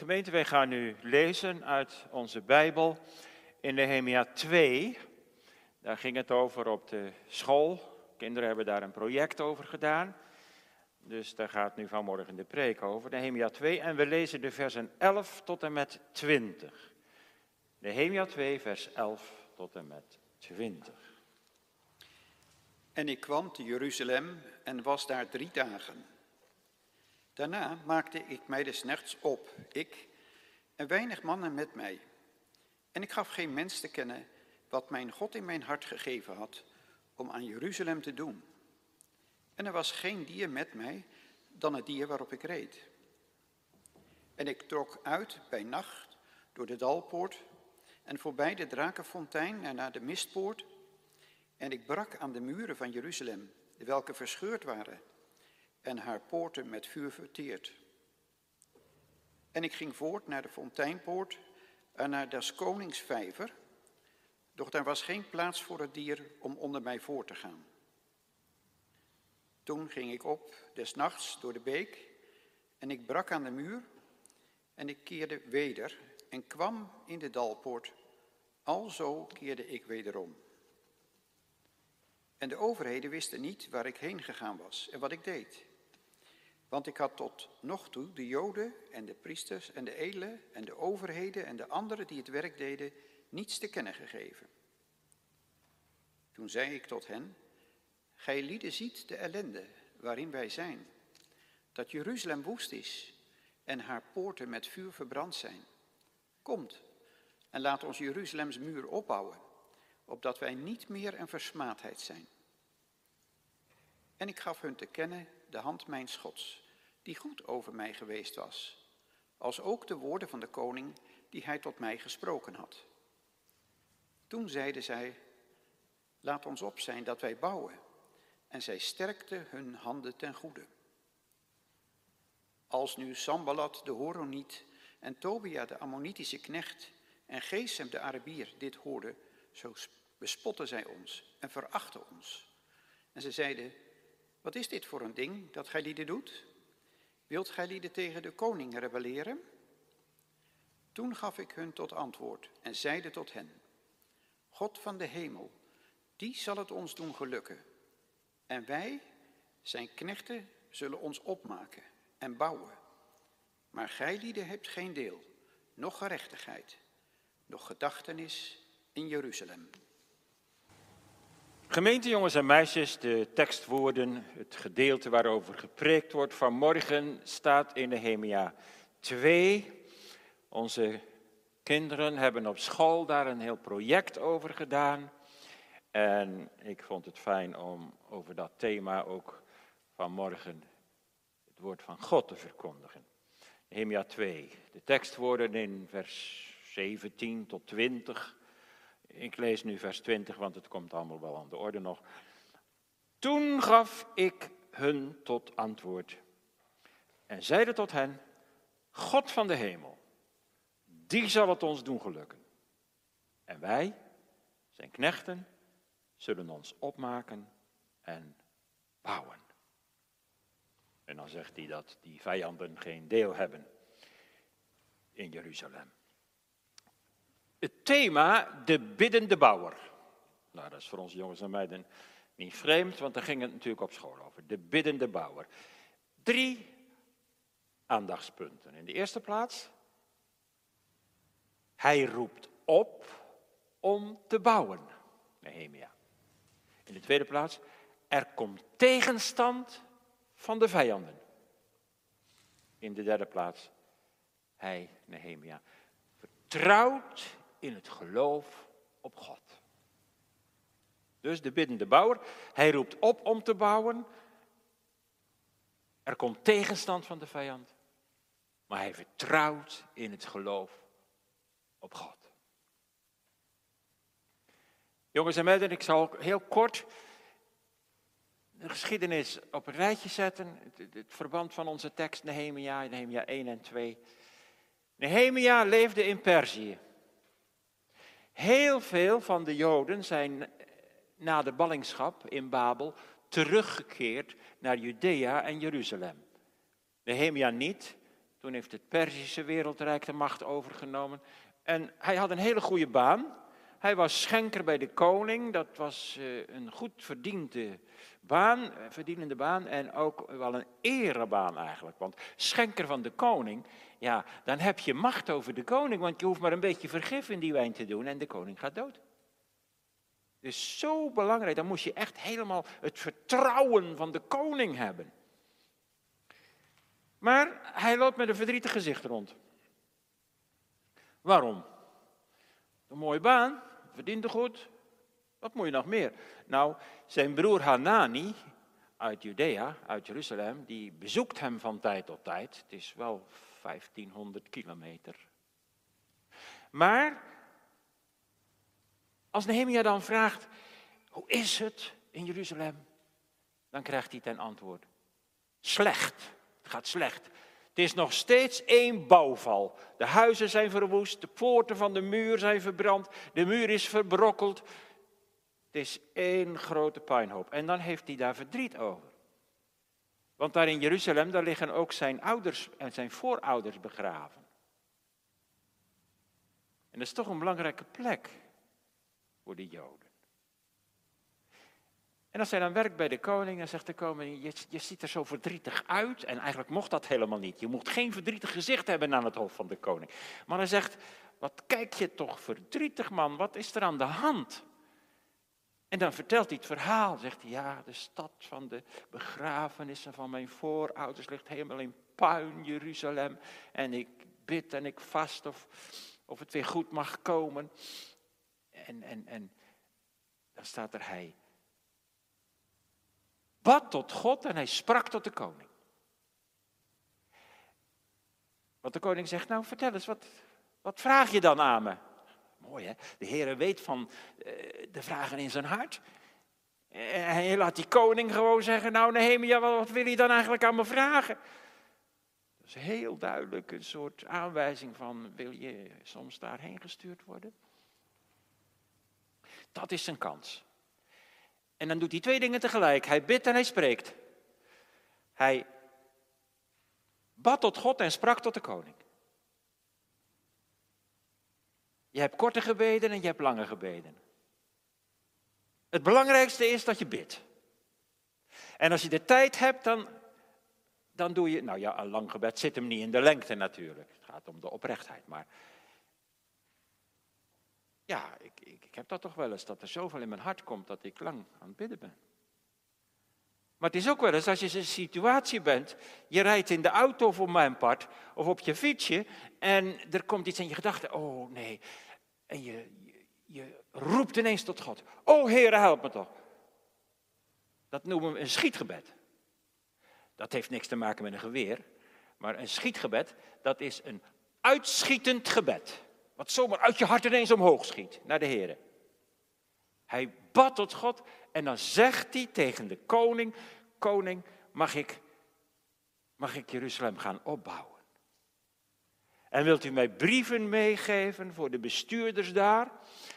Gemeente, wij gaan nu lezen uit onze Bijbel in Nehemia 2. Daar ging het over op de school. Kinderen hebben daar een project over gedaan. Dus daar gaat nu vanmorgen de preek over. Nehemia 2 en we lezen de versen 11 tot en met 20. Nehemia 2 vers 11 tot en met 20. En ik kwam te Jeruzalem en was daar drie dagen. Daarna maakte ik mij des nachts op, ik en weinig mannen met mij. En ik gaf geen mens te kennen wat mijn God in mijn hart gegeven had om aan Jeruzalem te doen. En er was geen dier met mij dan het dier waarop ik reed. En ik trok uit bij nacht door de dalpoort en voorbij de drakenfontein en naar de mistpoort. En ik brak aan de muren van Jeruzalem, welke verscheurd waren en haar poorten met vuur verteerd. En ik ging voort naar de fonteinpoort en naar des konings vijver, doch daar was geen plaats voor het dier om onder mij voor te gaan. Toen ging ik op des nachts door de beek en ik brak aan de muur en ik keerde weder en kwam in de dalpoort. Alzo keerde ik wederom. En de overheden wisten niet waar ik heen gegaan was en wat ik deed. Want ik had tot nog toe de Joden en de priesters en de edelen en de overheden en de anderen die het werk deden niets te kennen gegeven. Toen zei ik tot hen, gij lieden ziet de ellende waarin wij zijn, dat Jeruzalem woest is en haar poorten met vuur verbrand zijn. Komt en laat ons Jeruzalems muur opbouwen, opdat wij niet meer een versmaadheid zijn. En ik gaf hun te kennen de hand mijn schots, die goed over mij geweest was, als ook de woorden van de koning die hij tot mij gesproken had. Toen zeiden zij, laat ons op zijn dat wij bouwen, en zij sterkten hun handen ten goede. Als nu Sambalat de Horoniet en Tobia de Ammonitische knecht en Gesem de Arabier dit hoorden, zo bespotten zij ons en verachten ons. En ze zeiden, wat is dit voor een ding dat gij lieden doet? Wilt gij lieden tegen de koning rebelleren? Toen gaf ik hun tot antwoord en zeide tot hen, God van de hemel, die zal het ons doen gelukken. En wij, zijn knechten, zullen ons opmaken en bouwen. Maar gij lieden hebt geen deel, noch gerechtigheid, noch gedachtenis in Jeruzalem. Gemeente jongens en meisjes, de tekstwoorden, het gedeelte waarover gepreekt wordt vanmorgen staat in Nehemia 2. Onze kinderen hebben op school daar een heel project over gedaan. En ik vond het fijn om over dat thema ook vanmorgen het woord van God te verkondigen. Nehemia 2, de tekstwoorden in vers 17 tot 20. Ik lees nu vers 20, want het komt allemaal wel aan de orde nog. Toen gaf ik hun tot antwoord en zeide tot hen, God van de hemel, die zal het ons doen gelukken. En wij, zijn knechten, zullen ons opmaken en bouwen. En dan zegt hij dat die vijanden geen deel hebben in Jeruzalem. Het thema de biddende bouwer. Nou, dat is voor onze jongens en meiden niet vreemd, want daar ging het natuurlijk op school over. De biddende bouwer. Drie aandachtspunten. In de eerste plaats, hij roept op om te bouwen, Nehemia. In de tweede plaats, er komt tegenstand van de vijanden. In de derde plaats, hij, Nehemia, vertrouwt in het geloof op God. Dus de biddende bouwer, hij roept op om te bouwen. Er komt tegenstand van de vijand, maar hij vertrouwt in het geloof op God. Jongens en meiden, ik zal heel kort de geschiedenis op een rijtje zetten. Het, het verband van onze tekst Nehemia, Nehemia 1 en 2. Nehemia leefde in Perzië. Heel veel van de Joden zijn na de ballingschap in Babel teruggekeerd naar Judea en Jeruzalem. Nehemia niet, Toen heeft het Perzische wereldrijk de macht overgenomen. En hij had een hele goede baan. Hij was schenker bij de koning. Dat was eh, een goed verdiende baan, eh, verdienende baan en ook wel een erebaan eigenlijk. Want schenker van de koning, ja, dan heb je macht over de koning, want je hoeft maar een beetje vergif in die wijn te doen en de koning gaat dood. Dus zo belangrijk, dan moest je echt helemaal het vertrouwen van de koning hebben. Maar hij loopt met een verdrietig gezicht rond. Waarom? Een mooie baan, verdiende goed. Wat moet je nog meer? Nou, zijn broer Hanani uit Judea, uit Jeruzalem, die bezoekt hem van tijd tot tijd. Het is wel 1500 kilometer. Maar als Nehemia dan vraagt, hoe is het in Jeruzalem? Dan krijgt hij ten antwoord, slecht. Het gaat slecht. Het is nog steeds één bouwval. De huizen zijn verwoest, de poorten van de muur zijn verbrand, de muur is verbrokkeld. Het is één grote puinhoop. En dan heeft hij daar verdriet over. Want daar in Jeruzalem, daar liggen ook zijn ouders en zijn voorouders begraven. En dat is toch een belangrijke plek voor de Joden. En als hij dan werkt bij de koning, dan zegt de koning, je, je ziet er zo verdrietig uit. En eigenlijk mocht dat helemaal niet. Je mocht geen verdrietig gezicht hebben aan het hoofd van de koning. Maar hij zegt, wat kijk je toch verdrietig man, wat is er aan de hand? En dan vertelt hij het verhaal, zegt hij, ja, de stad van de begrafenissen van mijn voorouders ligt helemaal in puin, Jeruzalem. En ik bid en ik vast of, of het weer goed mag komen. En, en, en dan staat er hij bad tot God en hij sprak tot de koning. Want de koning zegt, nou vertel eens, wat, wat vraag je dan aan me? Mooi hè, de Heer weet van uh, de vragen in zijn hart. En hij laat die koning gewoon zeggen, nou Nehemia, wat, wat wil je dan eigenlijk aan me vragen? Dat is heel duidelijk een soort aanwijzing van, wil je soms daarheen gestuurd worden? Dat is zijn kans. En dan doet hij twee dingen tegelijk. Hij bidt en hij spreekt. Hij bad tot God en sprak tot de koning. Je hebt korte gebeden en je hebt lange gebeden. Het belangrijkste is dat je bidt. En als je de tijd hebt, dan, dan doe je. Nou ja, een lang gebed zit hem niet in de lengte natuurlijk. Het gaat om de oprechtheid. Maar ja, ik, ik, ik heb dat toch wel eens, dat er zoveel in mijn hart komt dat ik lang aan het bidden ben. Maar het is ook wel eens als je in een situatie bent, je rijdt in de auto voor mijn part, of op je fietsje, en er komt iets in je gedachten, oh nee, en je, je, roept ineens tot God, oh Heer, help me toch. Dat noemen we een schietgebed. Dat heeft niks te maken met een geweer, maar een schietgebed, dat is een uitschietend gebed. Wat zomaar uit je hart ineens omhoog schiet naar de Heer. Hij bad tot God en dan zegt hij tegen de koning: Koning, mag ik, mag ik Jeruzalem gaan opbouwen? En wilt u mij brieven meegeven voor de bestuurders daar?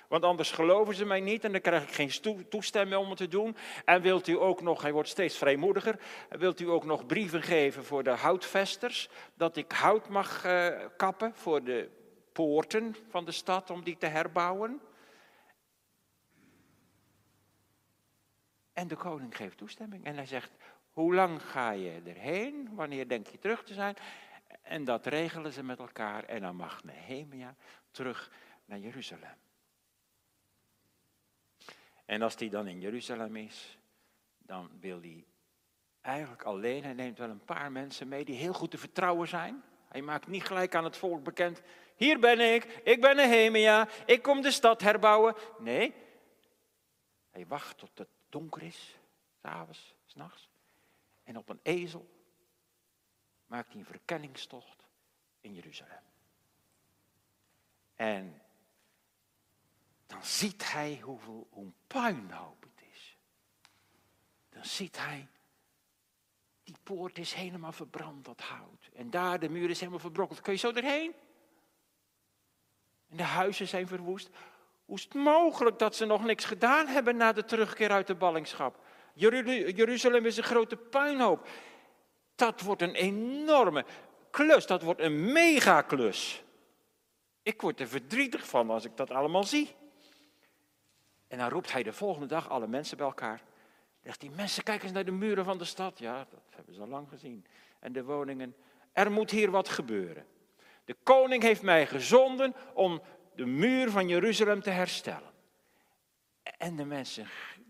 Want anders geloven ze mij niet en dan krijg ik geen toestemming om het te doen. En wilt u ook nog, hij wordt steeds vrijmoediger, wilt u ook nog brieven geven voor de houtvesters? Dat ik hout mag uh, kappen voor de poorten van de stad om die te herbouwen. En de koning geeft toestemming en hij zegt, hoe lang ga je erheen? Wanneer denk je terug te zijn? En dat regelen ze met elkaar en dan mag Nehemia terug naar Jeruzalem. En als hij dan in Jeruzalem is, dan wil hij eigenlijk alleen, hij neemt wel een paar mensen mee die heel goed te vertrouwen zijn. Hij maakt niet gelijk aan het volk bekend, hier ben ik, ik ben Nehemia, ik kom de stad herbouwen. Nee, hij wacht tot het donker is, s'avonds, s'nachts. En op een ezel maakt hij een verkenningstocht in Jeruzalem. En dan ziet hij hoeveel hoe puinhoop het is. Dan ziet hij, die poort is helemaal verbrand, dat hout. En daar, de muur is helemaal verbrokkeld. Kun je zo erheen? En de huizen zijn verwoest. Hoe is het mogelijk dat ze nog niks gedaan hebben na de terugkeer uit de ballingschap? Jeruzalem is een grote puinhoop. Dat wordt een enorme klus, dat wordt een megaklus. Ik word er verdrietig van als ik dat allemaal zie. En dan roept hij de volgende dag alle mensen bij elkaar. Zegt die mensen, kijk eens naar de muren van de stad. Ja, dat hebben ze al lang gezien. En de woningen. Er moet hier wat gebeuren. De koning heeft mij gezonden om de muur van Jeruzalem te herstellen. En de mensen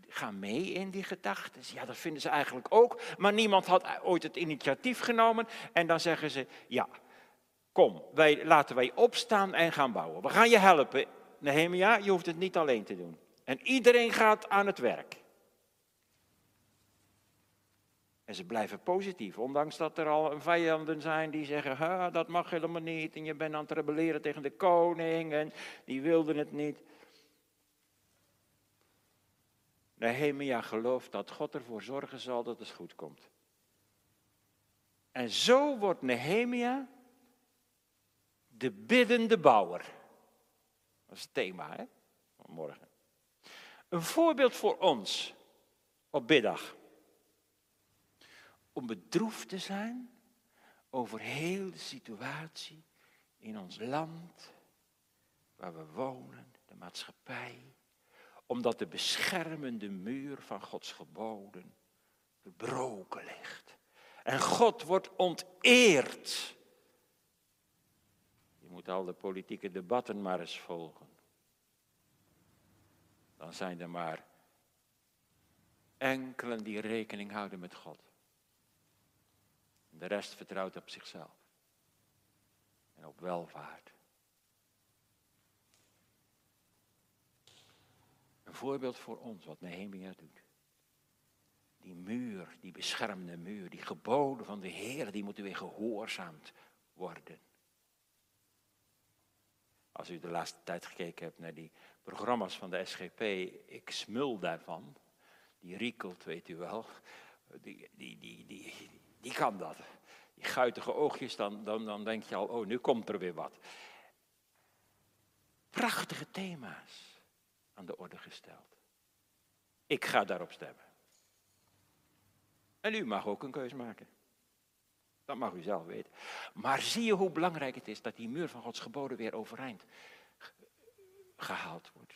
gaan mee in die gedachten. Ja, dat vinden ze eigenlijk ook. Maar niemand had ooit het initiatief genomen. En dan zeggen ze, ja, kom, wij, laten wij opstaan en gaan bouwen. We gaan je helpen. Nehemia, je hoeft het niet alleen te doen. En iedereen gaat aan het werk. En ze blijven positief, ondanks dat er al vijanden zijn die zeggen, dat mag helemaal niet. En je bent aan het rebelleren tegen de koning en die wilden het niet. Nehemia gelooft dat God ervoor zorgen zal dat het goed komt. En zo wordt Nehemia de biddende bouwer. Dat is het thema hè, van morgen. Een voorbeeld voor ons op biddag. Om bedroefd te zijn over heel de situatie in ons land, waar we wonen, de maatschappij. Omdat de beschermende muur van Gods geboden verbroken ligt. En God wordt onteerd. Je moet al de politieke debatten maar eens volgen dan zijn er maar enkelen die rekening houden met God. De rest vertrouwt op zichzelf en op welvaart. Een voorbeeld voor ons wat Nehemia doet. Die muur, die beschermde muur, die geboden van de Heer, die moeten weer gehoorzaamd worden. Als u de laatste tijd gekeken hebt naar die programma's van de SGP, ik smul daarvan. Die Riekelt, weet u wel, die, die, die, die, die kan dat. Die guitige oogjes, dan, dan, dan denk je al, oh, nu komt er weer wat. Prachtige thema's aan de orde gesteld. Ik ga daarop stemmen. En u mag ook een keus maken. Dat mag u zelf weten. Maar zie je hoe belangrijk het is dat die muur van Gods geboden weer overeind gehaald wordt.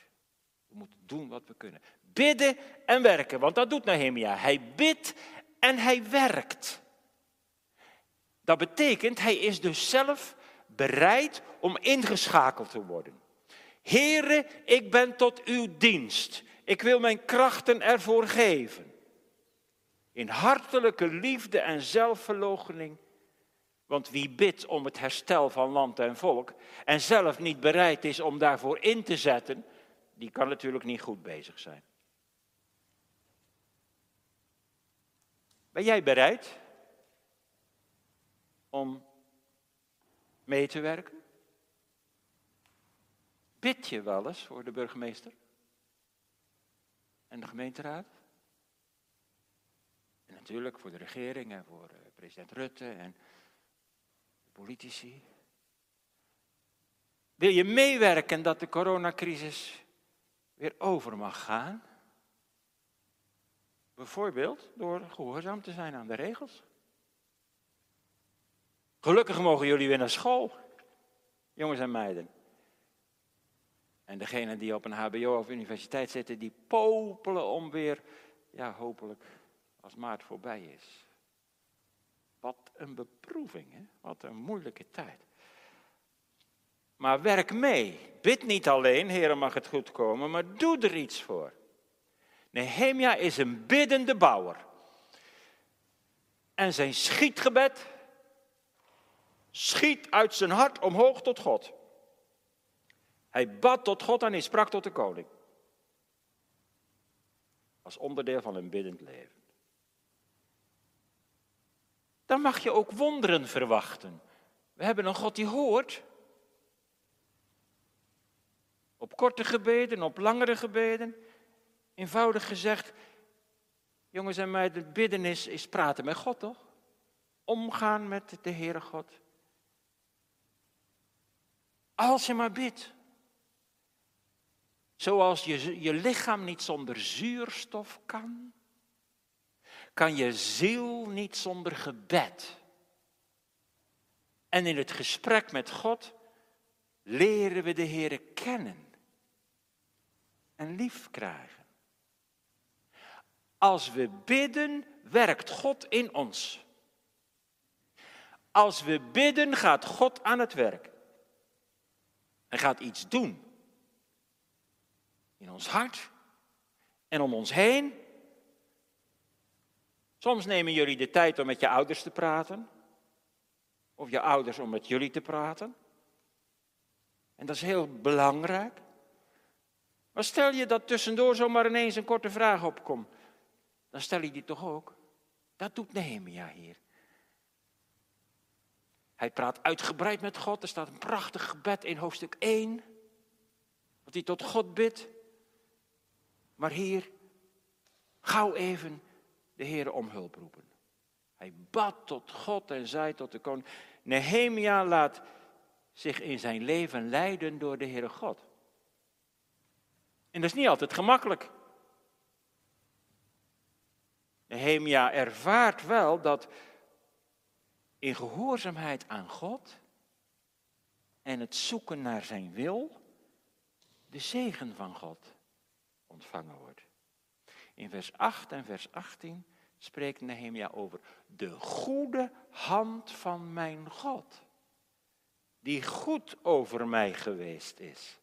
We moeten doen wat we kunnen. Bidden en werken, want dat doet Nehemia. Hij bidt en hij werkt. Dat betekent, hij is dus zelf bereid om ingeschakeld te worden. Here, ik ben tot uw dienst. Ik wil mijn krachten ervoor geven. In hartelijke liefde en zelfverloochening want wie bidt om het herstel van land en volk en zelf niet bereid is om daarvoor in te zetten, die kan natuurlijk niet goed bezig zijn. Ben jij bereid om mee te werken? Bid je wel eens voor de burgemeester en de gemeenteraad? En natuurlijk voor de regering en voor eh, president Rutte en politici. Wil je meewerken dat de coronacrisis weer over mag gaan? Bijvoorbeeld door gehoorzaam te zijn aan de regels. Gelukkig mogen jullie weer naar school, jongens en meiden. En degenen die op een HBO of universiteit zitten, die popelen om weer, ja hopelijk, als maart voorbij is. Wat een beproeving, hè? wat een moeilijke tijd. Maar werk mee. Bid niet alleen, Heer, mag het goed komen, maar doe er iets voor. Nehemia is een biddende bouwer. En zijn schietgebed schiet uit zijn hart omhoog tot God. Hij bad tot God en hij sprak tot de koning. Als onderdeel van een biddend leven dan mag je ook wonderen verwachten. We hebben een God die hoort. Op korte gebeden, op langere gebeden. Eenvoudig gezegd, jongens en meiden, bidden is, is praten met God, toch? Omgaan met de Heere God. Als je maar bidt. Zoals je, je lichaam niet zonder zuurstof kan, kan je ziel niet zonder gebed. En in het gesprek met God leren we de Heer kennen en lief krijgen. Als we bidden, werkt God in ons. Als we bidden, gaat God aan het werk. Hij gaat iets doen. In ons hart en om ons heen. Soms nemen jullie de tijd om met je ouders te praten. Of je ouders om met jullie te praten. En dat is heel belangrijk. Maar stel je dat tussendoor zomaar ineens een korte vraag opkomt. Dan stel je die toch ook. Dat doet Nehemia hier. Hij praat uitgebreid met God. Er staat een prachtig gebed in hoofdstuk 1. Dat hij tot God bidt. Maar hier, gauw even de Heer om hulp roepen. Hij bad tot God en zei tot de koning. Nehemia laat zich in zijn leven leiden door de Heere God. En dat is niet altijd gemakkelijk. Nehemia ervaart wel dat in gehoorzaamheid aan God en het zoeken naar zijn wil, de zegen van God ontvangen wordt. In vers 8 en vers 18 spreekt Nehemia over de goede hand van mijn God, die goed over mij geweest is.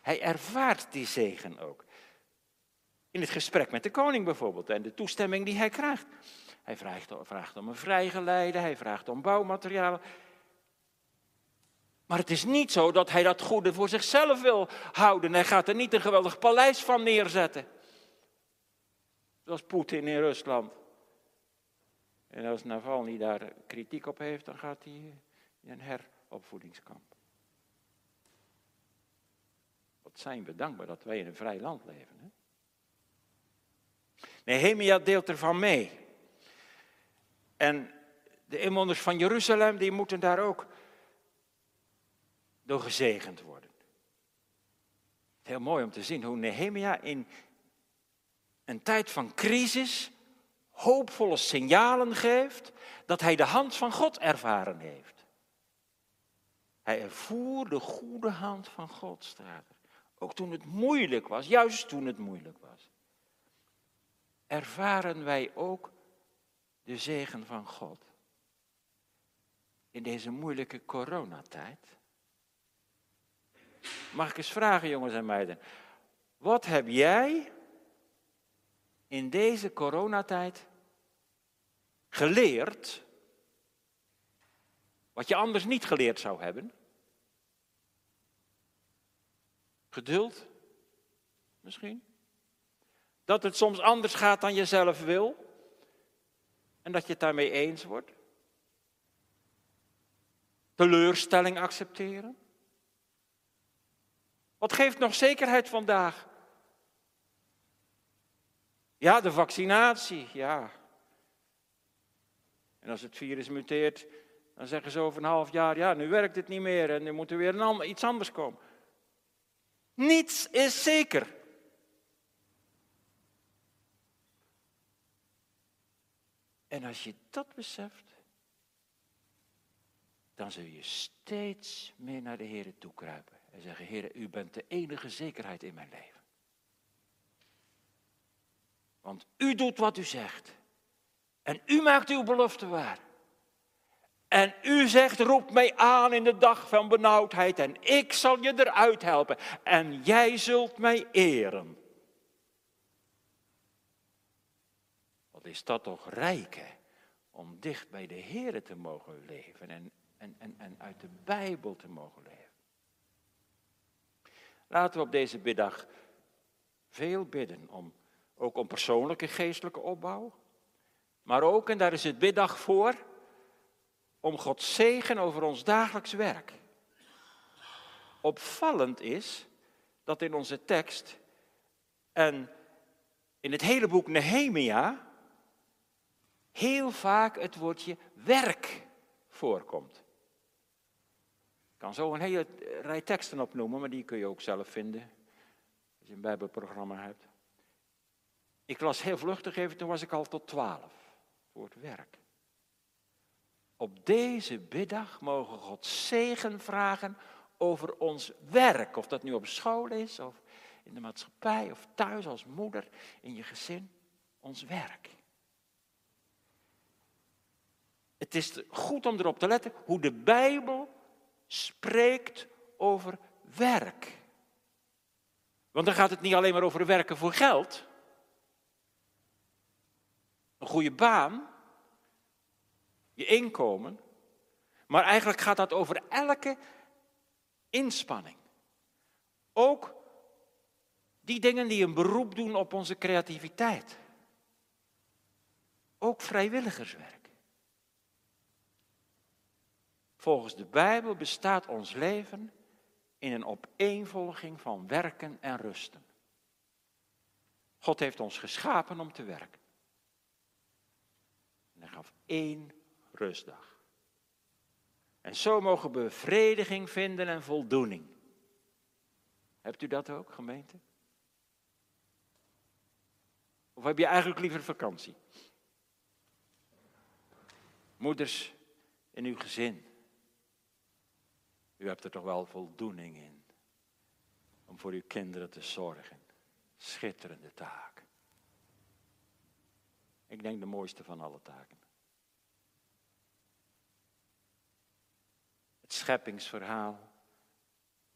Hij ervaart die zegen ook. In het gesprek met de koning bijvoorbeeld en de toestemming die hij krijgt. Hij vraagt, om een vrijgeleide, hij vraagt om bouwmaterialen. Maar het is niet zo dat hij dat goede voor zichzelf wil houden. Hij gaat er niet een geweldig paleis van neerzetten. Zoals Poetin in Rusland. En als Navalny daar kritiek op heeft, dan gaat hij in een heropvoedingskamp. Wat zijn we dankbaar dat wij in een vrij land leven. Hè? Nehemia deelt ervan mee. En de inwoners van Jeruzalem, die moeten daar ook door gezegend worden. Heel mooi om te zien hoe Nehemia in een tijd van crisis hoopvolle signalen geeft dat hij de hand van God ervaren heeft. Hij ervoer de goede hand van God, staat er. Ook toen het moeilijk was, juist toen het moeilijk was. Ervaren wij ook de zegen van God. In deze moeilijke coronatijd. Mag ik eens vragen, jongens en meiden. Wat heb jij in deze coronatijd geleerd wat je anders niet geleerd zou hebben? Geduld, misschien. Dat het soms anders gaat dan je zelf wil. En dat je het daarmee eens wordt. Teleurstelling accepteren. Wat geeft nog zekerheid vandaag? Ja, de vaccinatie, ja. En als het virus muteert, dan zeggen ze over een half jaar, ja, nu werkt het niet meer en nu moet er weer een iets anders komen. Niets is zeker. En als je dat beseft, dan zul je steeds meer naar de Heer toe kruipen en zeggen, Heer, u bent de enige zekerheid in mijn leven. Want u doet wat u zegt. En u maakt uw belofte waar. En u zegt, roep mij aan in de dag van benauwdheid en ik zal je eruit helpen. En jij zult mij eren. Is dat toch rijk? Om dicht bij de Heer te mogen leven en, en, en, en uit de Bijbel te mogen leven. Laten we op deze middag veel bidden om ook om persoonlijke geestelijke opbouw. Maar ook, en daar is het biddag voor, om Gods zegen over ons dagelijks werk. Opvallend is dat in onze tekst en in het hele boek Nehemia heel vaak het woordje werk voorkomt. Ik kan zo een hele rij teksten opnoemen, maar die kun je ook zelf vinden als je een bijbelprogramma hebt. Ik las heel vluchtig even, toen was ik al tot twaalf. Het woord werk. op deze biddag mogen God zegen vragen over ons werk. Of dat nu op school is, of in de maatschappij, of thuis als moeder, in je gezin. Ons werk. Het is goed om erop te letten hoe de Bijbel spreekt over werk. Want dan gaat het niet alleen maar over werken voor geld. Een goede baan. Je inkomen. Maar eigenlijk gaat dat over elke inspanning. Ook die dingen die een beroep doen op onze creativiteit. Ook vrijwilligerswerk. Volgens de Bijbel bestaat ons leven in een opeenvolging van werken en rusten. God heeft ons geschapen om te werken. En hij gaf één rustdag. En zo mogen we bevrediging vinden en voldoening. Hebt u dat ook, gemeente? Of heb je eigenlijk liever vakantie? Moeders in uw gezin. U hebt er toch wel voldoening in om voor uw kinderen te zorgen. Schitterende taak. Ik denk de mooiste van alle taken. Het scheppingsverhaal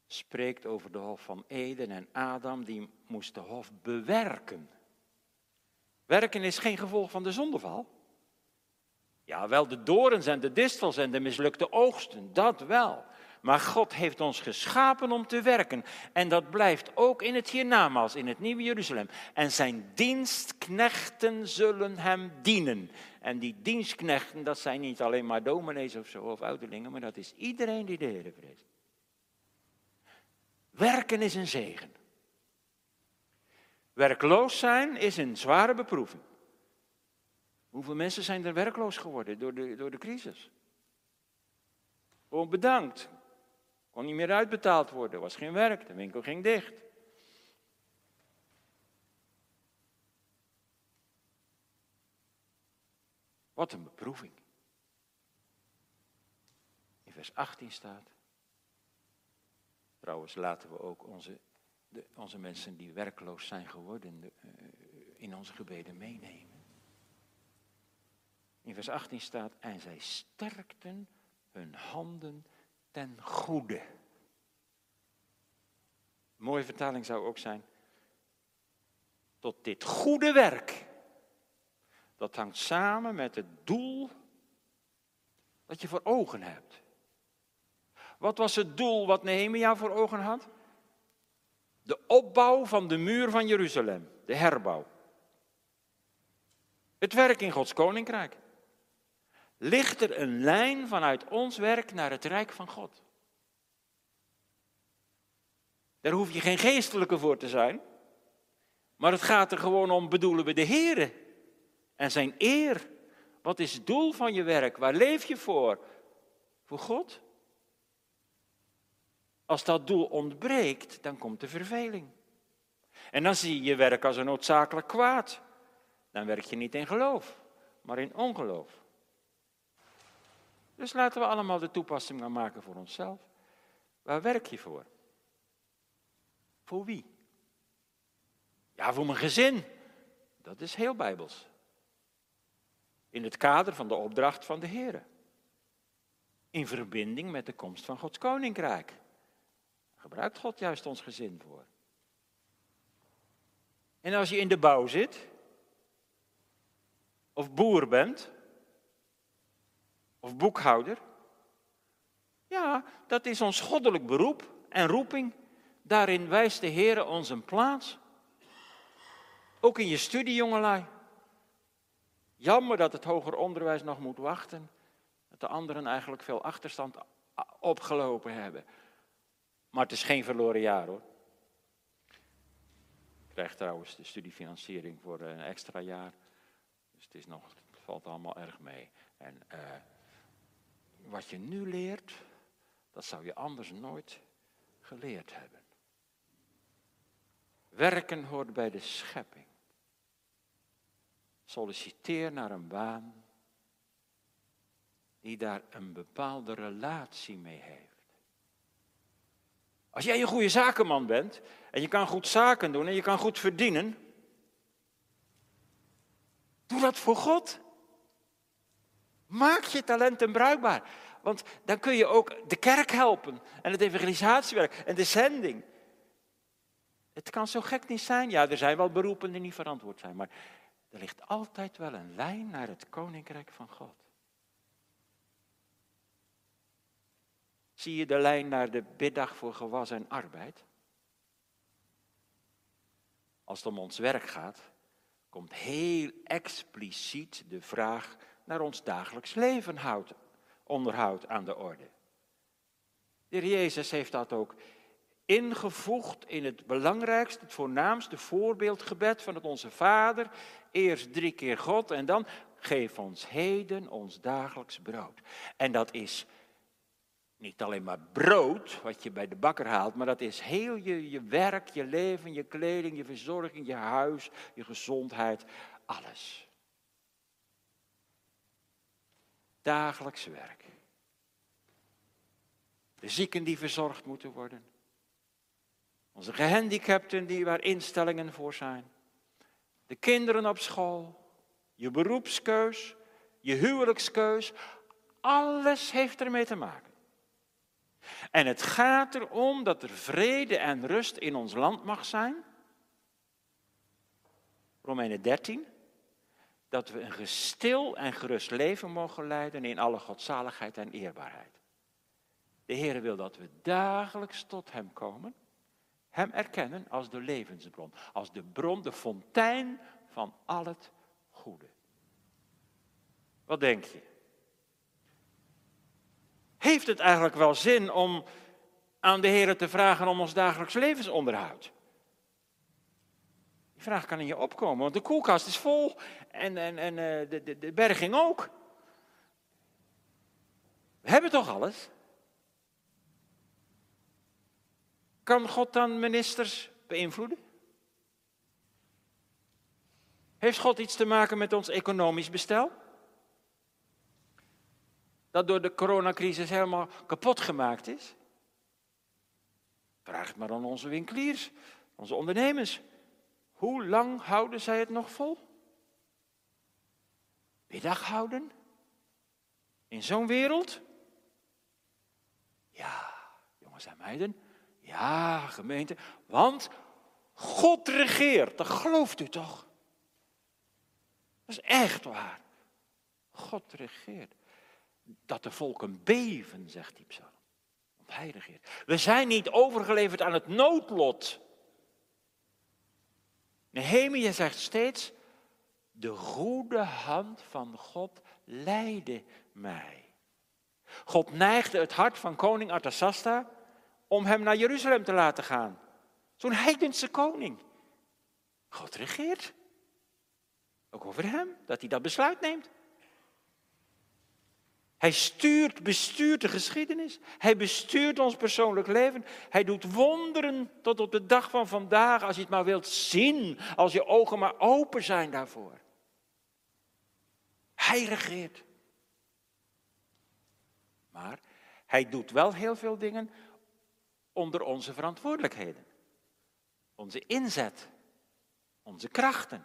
spreekt over de hof van Eden en Adam, die moest de hof bewerken. Werken is geen gevolg van de zondeval. Ja, wel de dorens en de distels en de mislukte oogsten, dat wel. Maar God heeft ons geschapen om te werken. En dat blijft ook in het hiernamaals, in het Nieuwe Jeruzalem. En zijn dienstknechten zullen hem dienen. En die dienstknechten, dat zijn niet alleen maar dominees of zo, of ouderlingen, maar dat is iedereen die de Heer vreest. Werken is een zegen. Werkloos zijn is een zware beproeving. Hoeveel mensen zijn er werkloos geworden door de, door de crisis? Gewoon bedankt. Kon niet meer uitbetaald worden, er was geen werk, de winkel ging dicht. Wat een beproeving. In vers 18 staat. Trouwens, laten we ook onze, de, onze mensen die werkloos zijn geworden de, uh, in onze gebeden meenemen. In vers 18 staat, en zij sterkten hun handen ten goede. Een mooie vertaling zou ook zijn, tot dit goede werk. Dat hangt samen met het doel dat je voor ogen hebt. Wat was het doel wat Nehemia voor ogen had? De opbouw van de muur van Jeruzalem, de herbouw. Het werk in Gods koninkrijk ligt er een lijn vanuit ons werk naar het rijk van God. Daar hoef je geen geestelijke voor te zijn. Maar het gaat er gewoon om, bedoelen we de Here en zijn eer. Wat is het doel van je werk? Waar leef je voor? Voor God? Als dat doel ontbreekt, dan komt de verveling. En dan zie je je werk als een noodzakelijk kwaad. Dan werk je niet in geloof, maar in ongeloof. Dus laten we allemaal de toepassing maar maken voor onszelf. Waar werk je voor? Voor wie? Ja, voor mijn gezin. Dat is heel bijbels. In het kader van de opdracht van de Heer. In verbinding met de komst van Gods koninkrijk. Gebruikt God juist ons gezin voor. En als je in de bouw zit, of boer bent, of boekhouder. Ja, dat is ons goddelijk beroep en roeping. Daarin wijst de Heer ons een plaats. Ook in je studie, jongelui. Jammer dat het hoger onderwijs nog moet wachten. Dat de anderen eigenlijk veel achterstand opgelopen hebben. Maar het is geen verloren jaar hoor. Ik krijg trouwens de studiefinanciering voor een extra jaar. Dus het, is nog, valt allemaal erg mee. En uh, wat je nu leert, dat zou je anders nooit geleerd hebben. Werken hoort bij de schepping. Solliciteer naar een baan die daar een bepaalde relatie mee heeft. Als jij een goede zakenman bent en je kan goed zaken doen en je kan goed verdienen, doe dat voor God. Maak je talenten bruikbaar. Want dan kun je ook de kerk helpen en het evangelisatiewerk en de zending. Het kan zo gek niet zijn. Ja, er zijn wel beroepen die niet verantwoord zijn, maar er ligt altijd wel een lijn naar het koninkrijk van God. Zie je de lijn naar de biddag voor gewas en arbeid? Als het om ons werk gaat, komt heel expliciet de vraag naar ons dagelijks leven houdt, onderhoud aan de orde. De heer Jezus heeft dat ook ingevoegd in het belangrijkste, het voornaamste voorbeeldgebed van het Onze Vader. Eerst drie keer God en dan geef ons heden ons dagelijks brood. En dat is niet alleen maar brood, wat je bij de bakker haalt, maar dat is heel je, je werk, je leven, je kleding, je verzorging, je huis, je gezondheid, alles. Dagelijks werk. De zieken die verzorgd moeten worden. Onze gehandicapten die waar instellingen voor zijn. De kinderen op school. Je beroepskeus. Je huwelijkskeus. Alles heeft ermee te maken. En het gaat erom dat er vrede en rust in ons land mag zijn. Romeinen 13. Dat we een gestil en gerust leven mogen leiden in alle godzaligheid en eerbaarheid. De Heer wil dat we dagelijks tot Hem komen. Hem erkennen als de levensbron. Als de bron, de fontein van al het goede. Wat denk je? Heeft het eigenlijk wel zin om aan de Heer te vragen om ons dagelijks levensonderhoud? Die vraag kan in je opkomen, want de koelkast is vol en, en, en eh, de, de, de berging ook. We hebben toch alles? Kan God dan ministers beïnvloeden? Heeft God iets te maken met ons economisch bestel? dat door de coronacrisis helemaal kapot gemaakt is? Vraag het maar aan onze winkeliers, onze ondernemers. Hoe lang houden zij het nog vol? Middag houden? In zo'n wereld? Ja, jongens en meiden. Ja, gemeente. Want God regeert. Dat gelooft u toch? Dat is echt waar. God regeert dat de volken beven, zegt die psalm. Want hij regeert. We zijn niet overgeleverd aan het noodlot. Nehemia zegt steeds, de goede hand van God leidde mij. God neigde het hart van koning Artasasta om hem naar Jeruzalem te laten gaan. Zo'n heidense koning. God regeert. Ook over hem, dat hij dat besluit neemt. Hij stuurt, bestuurt de geschiedenis. Hij bestuurt ons persoonlijk leven. Hij doet wonderen tot op de dag van vandaag, als je het maar wilt zien, als je ogen maar open zijn daarvoor. Hij regeert. Maar hij doet wel heel veel dingen onder onze verantwoordelijkheden. Onze inzet, onze krachten.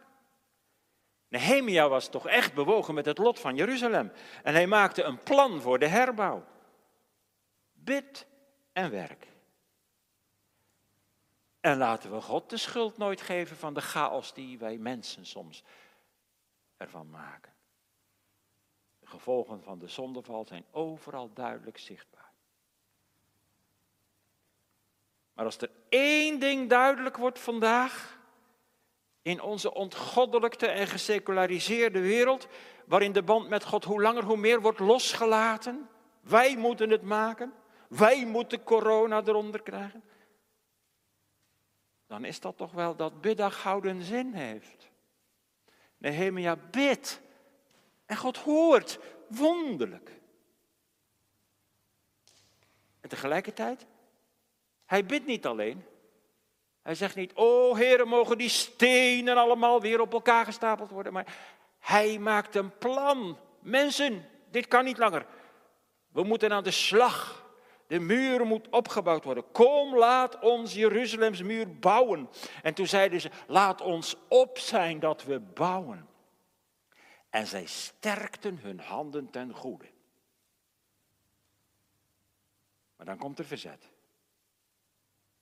Nehemia was toch echt bewogen met het lot van Jeruzalem. En hij maakte een plan voor de herbouw. Bid en werk. En laten we God de schuld nooit geven van de chaos die wij mensen soms ervan maken. Gevolgen van de zondeval zijn overal duidelijk zichtbaar. Maar als er één ding duidelijk wordt vandaag, in onze ontgoddelijkte en geseculariseerde wereld, waarin de band met God hoe langer hoe meer wordt losgelaten. Wij moeten het maken. Wij moeten corona eronder krijgen. Dan is dat toch wel dat biddag houden zin heeft. Nehemia bidt. En God hoort wonderlijk. En tegelijkertijd, hij bidt niet alleen. Hij zegt niet, oh heren, mogen die stenen allemaal weer op elkaar gestapeld worden. Maar hij maakt een plan. Mensen, dit kan niet langer. We moeten aan de slag. De muur moet opgebouwd worden. Kom, laat ons Jeruzalems muur bouwen. En toen zeiden ze, laat ons op zijn dat we bouwen. En zij sterkten hun handen ten goede. Maar dan komt er verzet.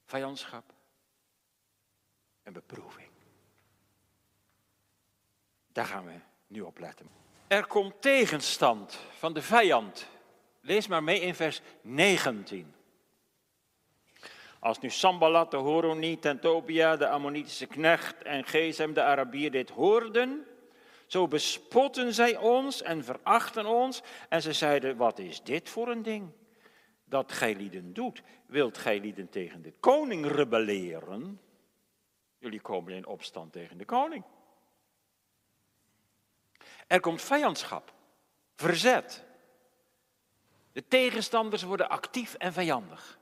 Vijandschap en beproeving. Daar gaan we nu op letten. Er komt tegenstand van de vijand. Lees maar mee in vers 19. Als nu Sambalat, de Horoniet en Tobia, de Ammonitische knecht en Gezem, de Arabier, dit hoorden, zo bespotten zij ons en verachten ons. En ze zeiden, wat is dit voor een ding dat gij lieden doet? Wilt gij tegen de koning rebelleren? Jullie komen in opstand tegen de koning. Er komt vijandschap, verzet. De tegenstanders worden actief en vijandig.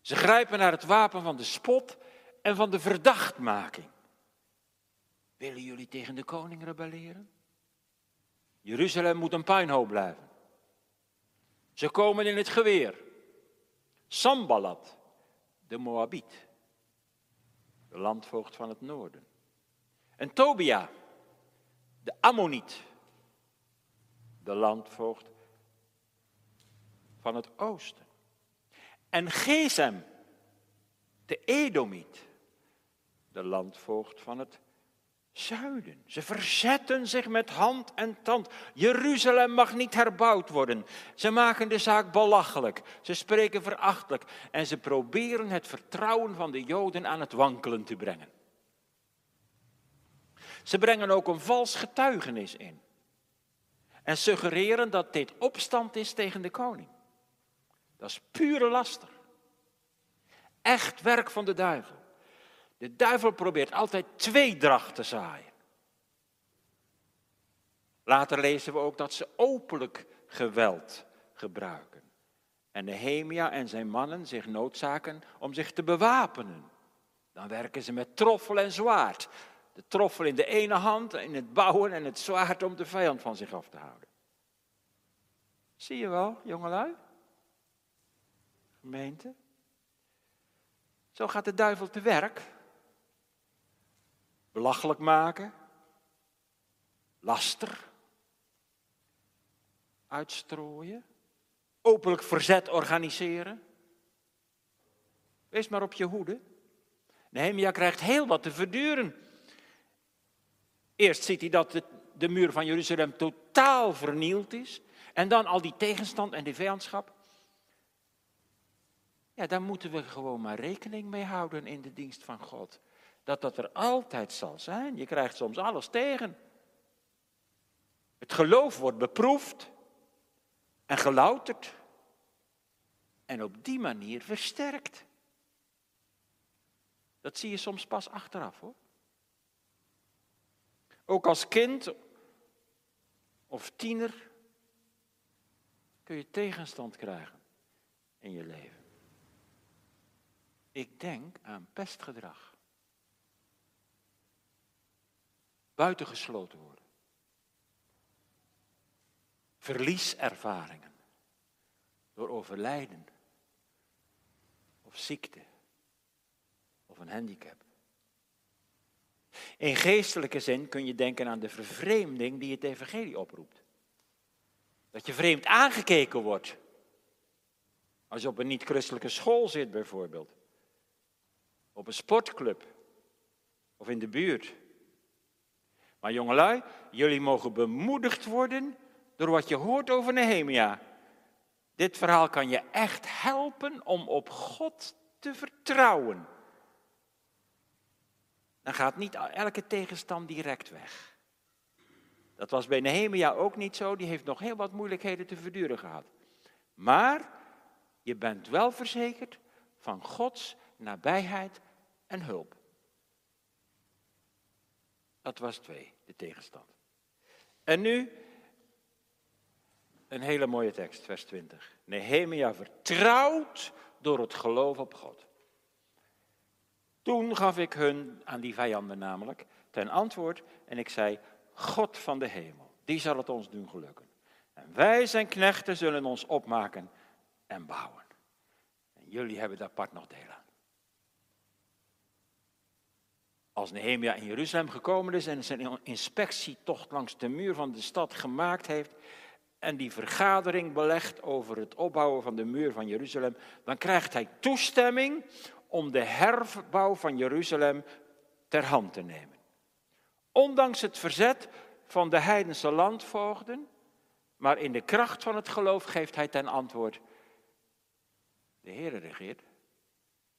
Ze grijpen naar het wapen van de spot en van de verdachtmaking. Willen jullie tegen de koning rebelleren? Jeruzalem moet een puinhoop blijven. Ze komen in het geweer. Sambalat, de Moabiet, de landvoogd van het noorden. En Tobia, de Ammoniet, de landvoogd van het oosten. En Gesem, de Edomiet, de landvoogd van het zuiden. Ze verzetten zich met hand en tand. Jeruzalem mag niet herbouwd worden. Ze maken de zaak belachelijk. Ze spreken verachtelijk. En ze proberen het vertrouwen van de Joden aan het wankelen te brengen. Ze brengen ook een vals getuigenis in. En suggereren dat dit opstand is tegen de koning. Dat is pure laster. Echt werk van de duivel. De duivel probeert altijd tweedracht te zaaien. Later lezen we ook dat ze openlijk geweld gebruiken. En Nehemia en zijn mannen zich noodzaken om zich te bewapenen. Dan werken ze met troffel en zwaard. De troffel in de ene hand, in het bouwen en het zwaard om de vijand van zich af te houden. Zie je wel, jongelui? Gemeente? Zo gaat de duivel te werk belachelijk maken, laster uitstrooien, openlijk verzet organiseren. Wees maar op je hoede. Nehemia krijgt heel wat te verduren. Eerst ziet hij dat de, de muur van Jeruzalem totaal vernield is. En dan al die tegenstand en die vijandschap. Ja, daar moeten we gewoon maar rekening mee houden in de dienst van God dat dat er altijd zal zijn. Je krijgt soms alles tegen. Het geloof wordt beproefd en gelouterd en op die manier versterkt. Dat zie je soms pas achteraf hoor. Ook als kind of tiener kun je tegenstand krijgen in je leven. Ik denk aan pestgedrag. Buitengesloten worden. Verlieservaringen door overlijden of ziekte of een handicap. In geestelijke zin kun je denken aan de vervreemding die het evangelie oproept. Dat je vreemd aangekeken wordt. Als je op een niet-christelijke school zit bijvoorbeeld. Op een sportclub. Of in de buurt. Maar jongelui, jullie mogen bemoedigd worden door wat je hoort over Nehemia. Dit verhaal kan je echt helpen om op God te vertrouwen. Dan gaat niet elke tegenstand direct weg. Dat was bij Nehemia ook niet zo, die heeft nog heel wat moeilijkheden te verduren gehad. Maar je bent wel verzekerd van Gods nabijheid en hulp. Dat was twee, de tegenstand. En nu een hele mooie tekst, vers 20. Nehemia vertrouwt door het geloof op God. Toen gaf ik hun, aan die vijanden namelijk, ten antwoord en ik zei, God van de hemel, die zal het ons doen gelukken. En wij zijn knechten zullen ons opmaken en bouwen. En jullie hebben daar apart nog deel aan. Als Nehemia in Jeruzalem gekomen is en zijn inspectietocht langs de muur van de stad gemaakt heeft en die vergadering belegt over het opbouwen van de muur van Jeruzalem, dan krijgt hij toestemming om de herbouw van Jeruzalem ter hand te nemen. Ondanks het verzet van de heidense landvoogden, maar in de kracht van het geloof geeft hij ten antwoord, de Heere regeert,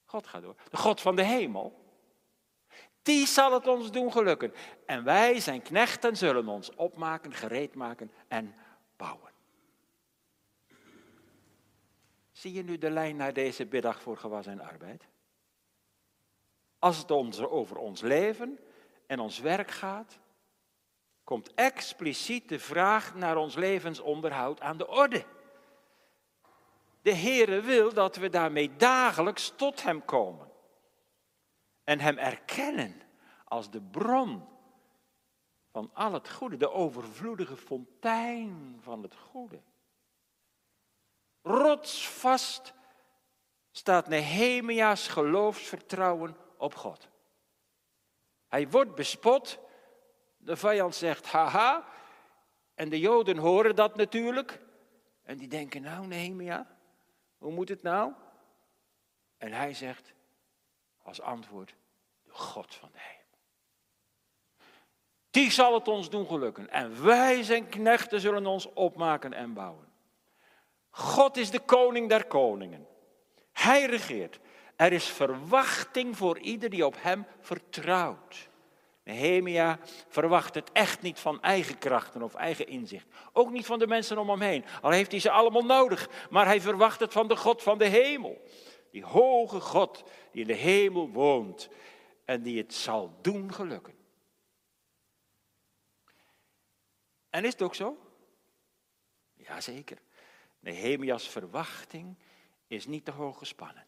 God gaat door, de God van de hemel, die zal het ons doen gelukken. En wij, zijn knechten, zullen ons opmaken, gereed maken en bouwen. Zie je nu de lijn naar deze biddag voor gewas en arbeid? Als het over ons leven en ons werk gaat, komt expliciet de vraag naar ons levensonderhoud aan de orde. De Heere wil dat we daarmee dagelijks tot Hem komen en Hem erkennen als de bron van al het goede, de overvloedige fontein van het goede. Rotsvast staat Nehemia's geloofsvertrouwen op God. Hij wordt bespot, de vijand zegt haha, en de Joden horen dat natuurlijk. En die denken, nou Nehemia, hoe moet het nou? En hij zegt als antwoord, de God van de hemel. Die zal het ons doen gelukken. En wij zijn knechten zullen ons opmaken en bouwen. God is de koning der koningen. Hij regeert. Er is verwachting voor ieder die op hem vertrouwt. Nehemia verwacht het echt niet van eigen krachten of eigen inzicht. Ook niet van de mensen om hem heen. Al heeft hij ze allemaal nodig. Maar hij verwacht het van de God van de hemel. Die hoge God die in de hemel woont. En die het zal doen gelukken. En is het ook zo? Jazeker. Nehemia's verwachting is niet te hoog gespannen.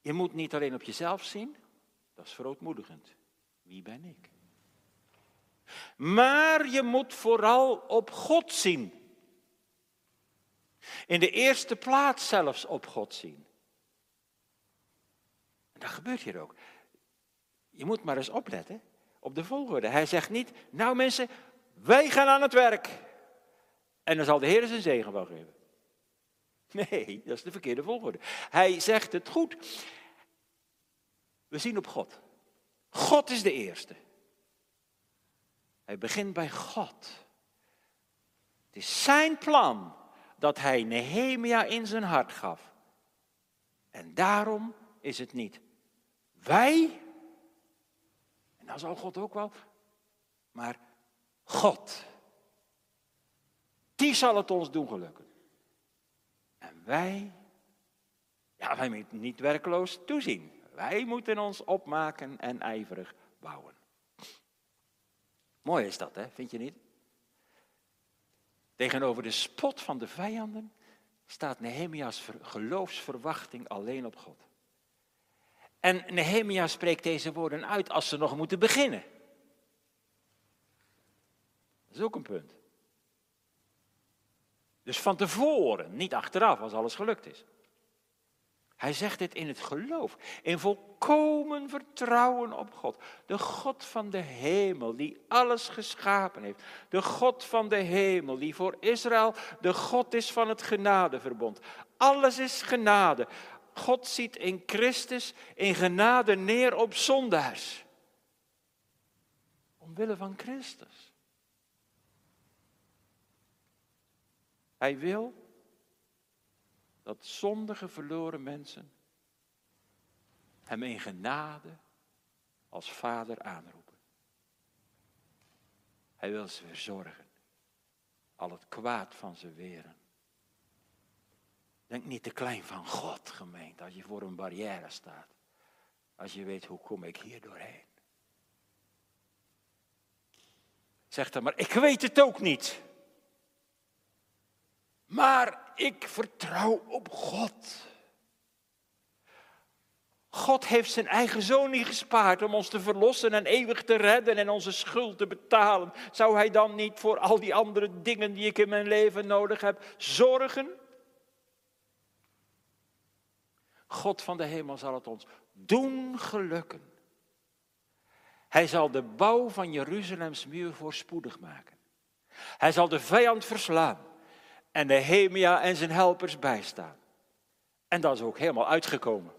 Je moet niet alleen op jezelf zien, dat is verootmoedigend. Wie ben ik? Maar je moet vooral op God zien. In de eerste plaats zelfs op God zien. En dat gebeurt hier ook. Je moet maar eens opletten op de volgorde. Hij zegt niet, nou mensen, wij gaan aan het werk. En dan zal de Heer zijn zegen wel geven. Nee, dat is de verkeerde volgorde. Hij zegt het goed. We zien op God. God is de eerste. Hij begint bij God. Het is zijn plan dat hij Nehemia in zijn hart gaf. En daarom is het niet wij en dan zal God ook wel. Maar God, die zal het ons doen gelukken. En wij, ja, wij moeten niet werkloos toezien. Wij moeten ons opmaken en ijverig bouwen. Mooi is dat, hè? Vind je niet? Tegenover de spot van de vijanden staat Nehemia's geloofsverwachting alleen op God. En Nehemia spreekt deze woorden uit als ze nog moeten beginnen. Dat is ook een punt. Dus van tevoren, niet achteraf als alles gelukt is. Hij zegt dit in het geloof, in volkomen vertrouwen op God. De God van de hemel, die alles geschapen heeft. De God van de hemel, die voor Israël de God is van het genadeverbond. Alles is genade. God ziet in Christus in genade neer op zondaars. Omwille van Christus. Hij wil dat zondige verloren mensen hem in genade als vader aanroepen. Hij wil ze verzorgen, al het kwaad van ze weren. Denk niet te klein van God, gemeente, als je voor een barrière staat. Als je weet, hoe kom ik hier doorheen? Zeg dan maar, ik weet het ook niet. Maar ik vertrouw op God. God heeft zijn eigen zoon niet gespaard om ons te verlossen en eeuwig te redden en onze schuld te betalen. Zou hij dan niet voor al die andere dingen die ik in mijn leven nodig heb zorgen? God van de hemel zal het ons doen gelukken. Hij zal de bouw van Jeruzalems muur voorspoedig maken. Hij zal de vijand verslaan en Nehemia en zijn helpers bijstaan. En dat is ook helemaal uitgekomen.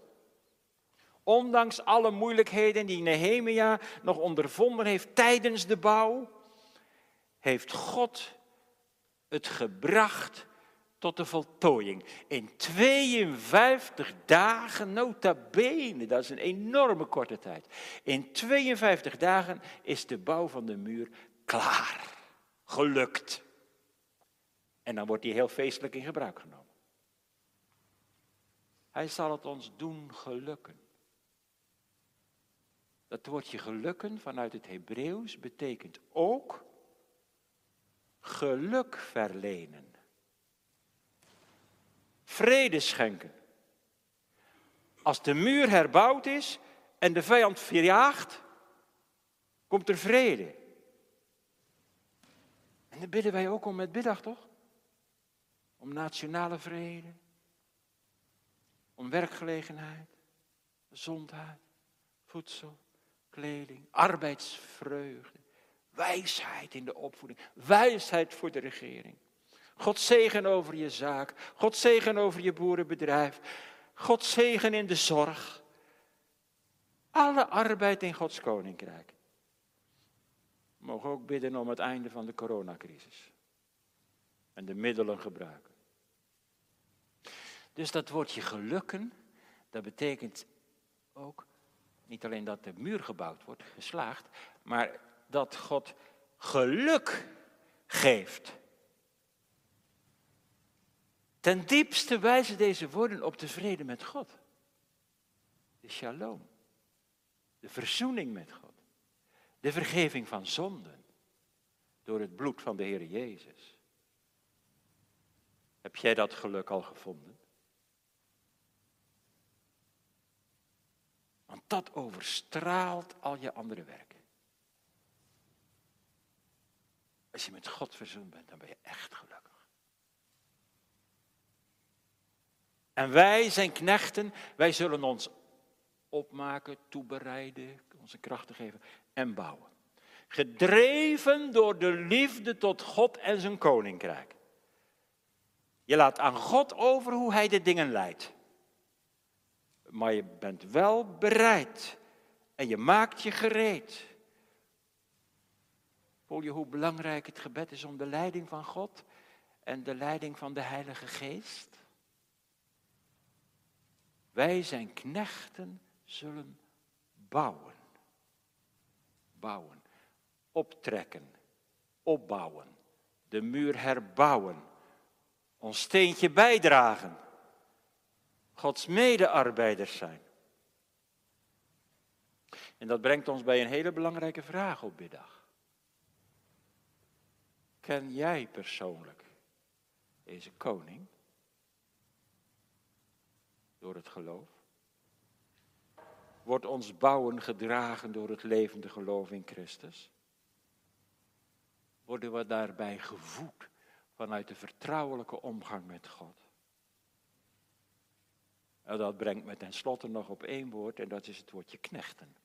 Ondanks alle moeilijkheden die Nehemia nog ondervonden heeft tijdens de bouw, heeft God het gebracht tot de voltooiing. In 52 dagen, nota bene, dat is een enorme korte tijd. In 52 dagen is de bouw van de muur klaar, gelukt. En dan wordt die heel feestelijk in gebruik genomen. Hij zal het ons doen gelukken. Dat woordje gelukken vanuit het Hebreeuws betekent ook geluk verlenen. Vrede schenken. Als de muur herbouwd is en de vijand verjaagd, komt er vrede. En daar bidden wij ook om met biddag, toch? Om nationale vrede, om werkgelegenheid, gezondheid, voedsel, kleding, arbeidsvreugde, wijsheid in de opvoeding, wijsheid voor de regering. God zegen over je zaak, God zegen over je boerenbedrijf, God zegen in de zorg. Alle arbeid in Gods koninkrijk. We mogen ook bidden om het einde van de coronacrisis. En de middelen gebruiken. Dus dat woordje gelukken, dat betekent ook niet alleen dat de muur gebouwd wordt, geslaagd, maar dat God geluk geeft. Ten diepste wijzen deze woorden op de vrede met God. De shalom. De verzoening met God. De vergeving van zonden. Door het bloed van de Heer Jezus. Heb jij dat geluk al gevonden? Want dat overstraalt al je andere werk. Als je met God verzoend bent, dan ben je echt gelukkig. En wij zijn knechten, wij zullen ons opmaken, toebereiden, onze krachten geven en bouwen. Gedreven door de liefde tot God en zijn koninkrijk. Je laat aan God over hoe hij de dingen leidt. Maar je bent wel bereid en je maakt je gereed. Voel je hoe belangrijk het gebed is om de leiding van God en de leiding van de Heilige Geest? Wij zijn knechten, zullen bouwen. Bouwen. Optrekken. Opbouwen. De muur herbouwen. Ons steentje bijdragen. Gods medearbeiders zijn. En dat brengt ons bij een hele belangrijke vraag op middag. Ken jij persoonlijk deze koning? Door het geloof? Wordt ons bouwen gedragen door het levende geloof in Christus? Worden we daarbij gevoed vanuit de vertrouwelijke omgang met God? Nou, dat brengt me tenslotte nog op één woord en dat is het woordje knechten.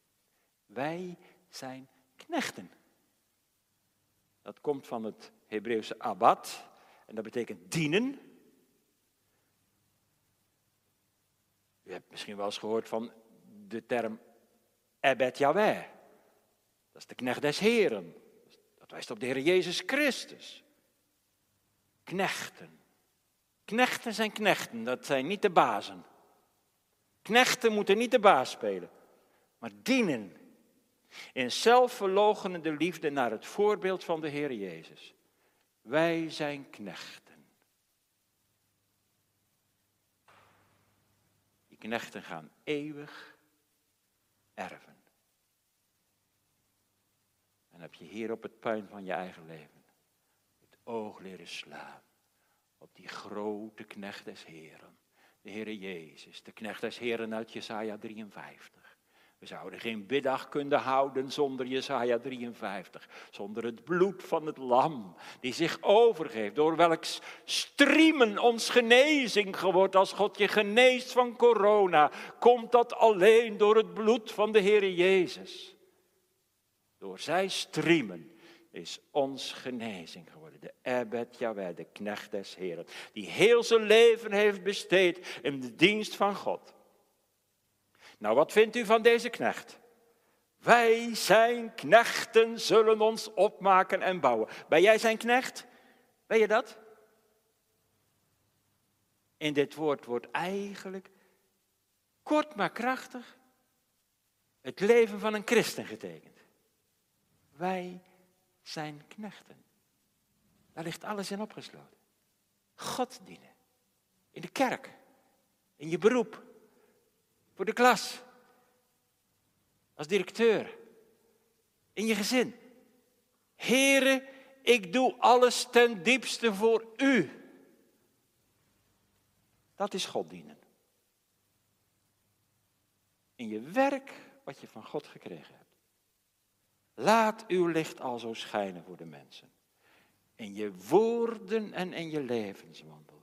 Wij zijn knechten. Dat komt van het Hebreeuwse abad en dat betekent dienen. U hebt misschien wel eens gehoord van de term Ebed Yahweh. Dat is de knecht des Heren. Dat wijst op de Heer Jezus Christus. Knechten. Knechten zijn knechten, dat zijn niet de bazen. Knechten moeten niet de baas spelen, maar dienen. In zelfverlogenende liefde naar het voorbeeld van de Heer Jezus. Wij zijn knechten. Die knechten gaan eeuwig erven. En heb je hier op het puin van je eigen leven het oog leren slaan op die grote knecht des Heren de Heere Jezus, de knecht des Heren uit Jesaja 53. We zouden geen biddag kunnen houden zonder Jesaja 53, zonder het bloed van het lam die zich overgeeft, door welk striemen ons genezing wordt als God je geneest van corona, komt dat alleen door het bloed van de Heere Jezus. Door zijn striemen is ons genezing geworden. De Ebed Jaweh, de knecht des Heren, die heel zijn leven heeft besteed in de dienst van God. Nou, wat vindt u van deze knecht? Wij zijn knechten, zullen ons opmaken en bouwen. Ben jij zijn knecht? Ben je dat? In dit woord wordt eigenlijk kort maar krachtig het leven van een christen getekend. Wij zijn knechten. Daar ligt alles in opgesloten. God dienen. In de kerk. In je beroep. Voor de klas. Als directeur. In je gezin. Heren, ik doe alles ten diepste voor u. Dat is God dienen. In je werk wat je van God gekregen hebt. Laat uw licht al zo schijnen voor de mensen. In je woorden en in je levenswandel.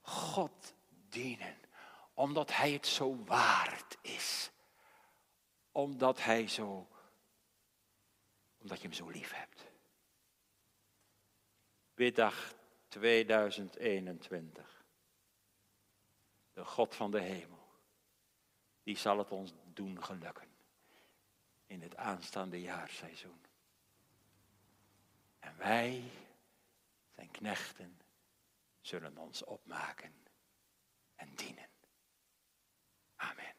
God dienen omdat Hij het zo waard is. Omdat Hij zo, omdat je Hem zo lief hebt. Biddag 2021. De God van de hemel, die zal het ons doen gelukken in het aanstaande jaarseizoen. En wij, zijn knechten, zullen ons opmaken en dienen. Amen.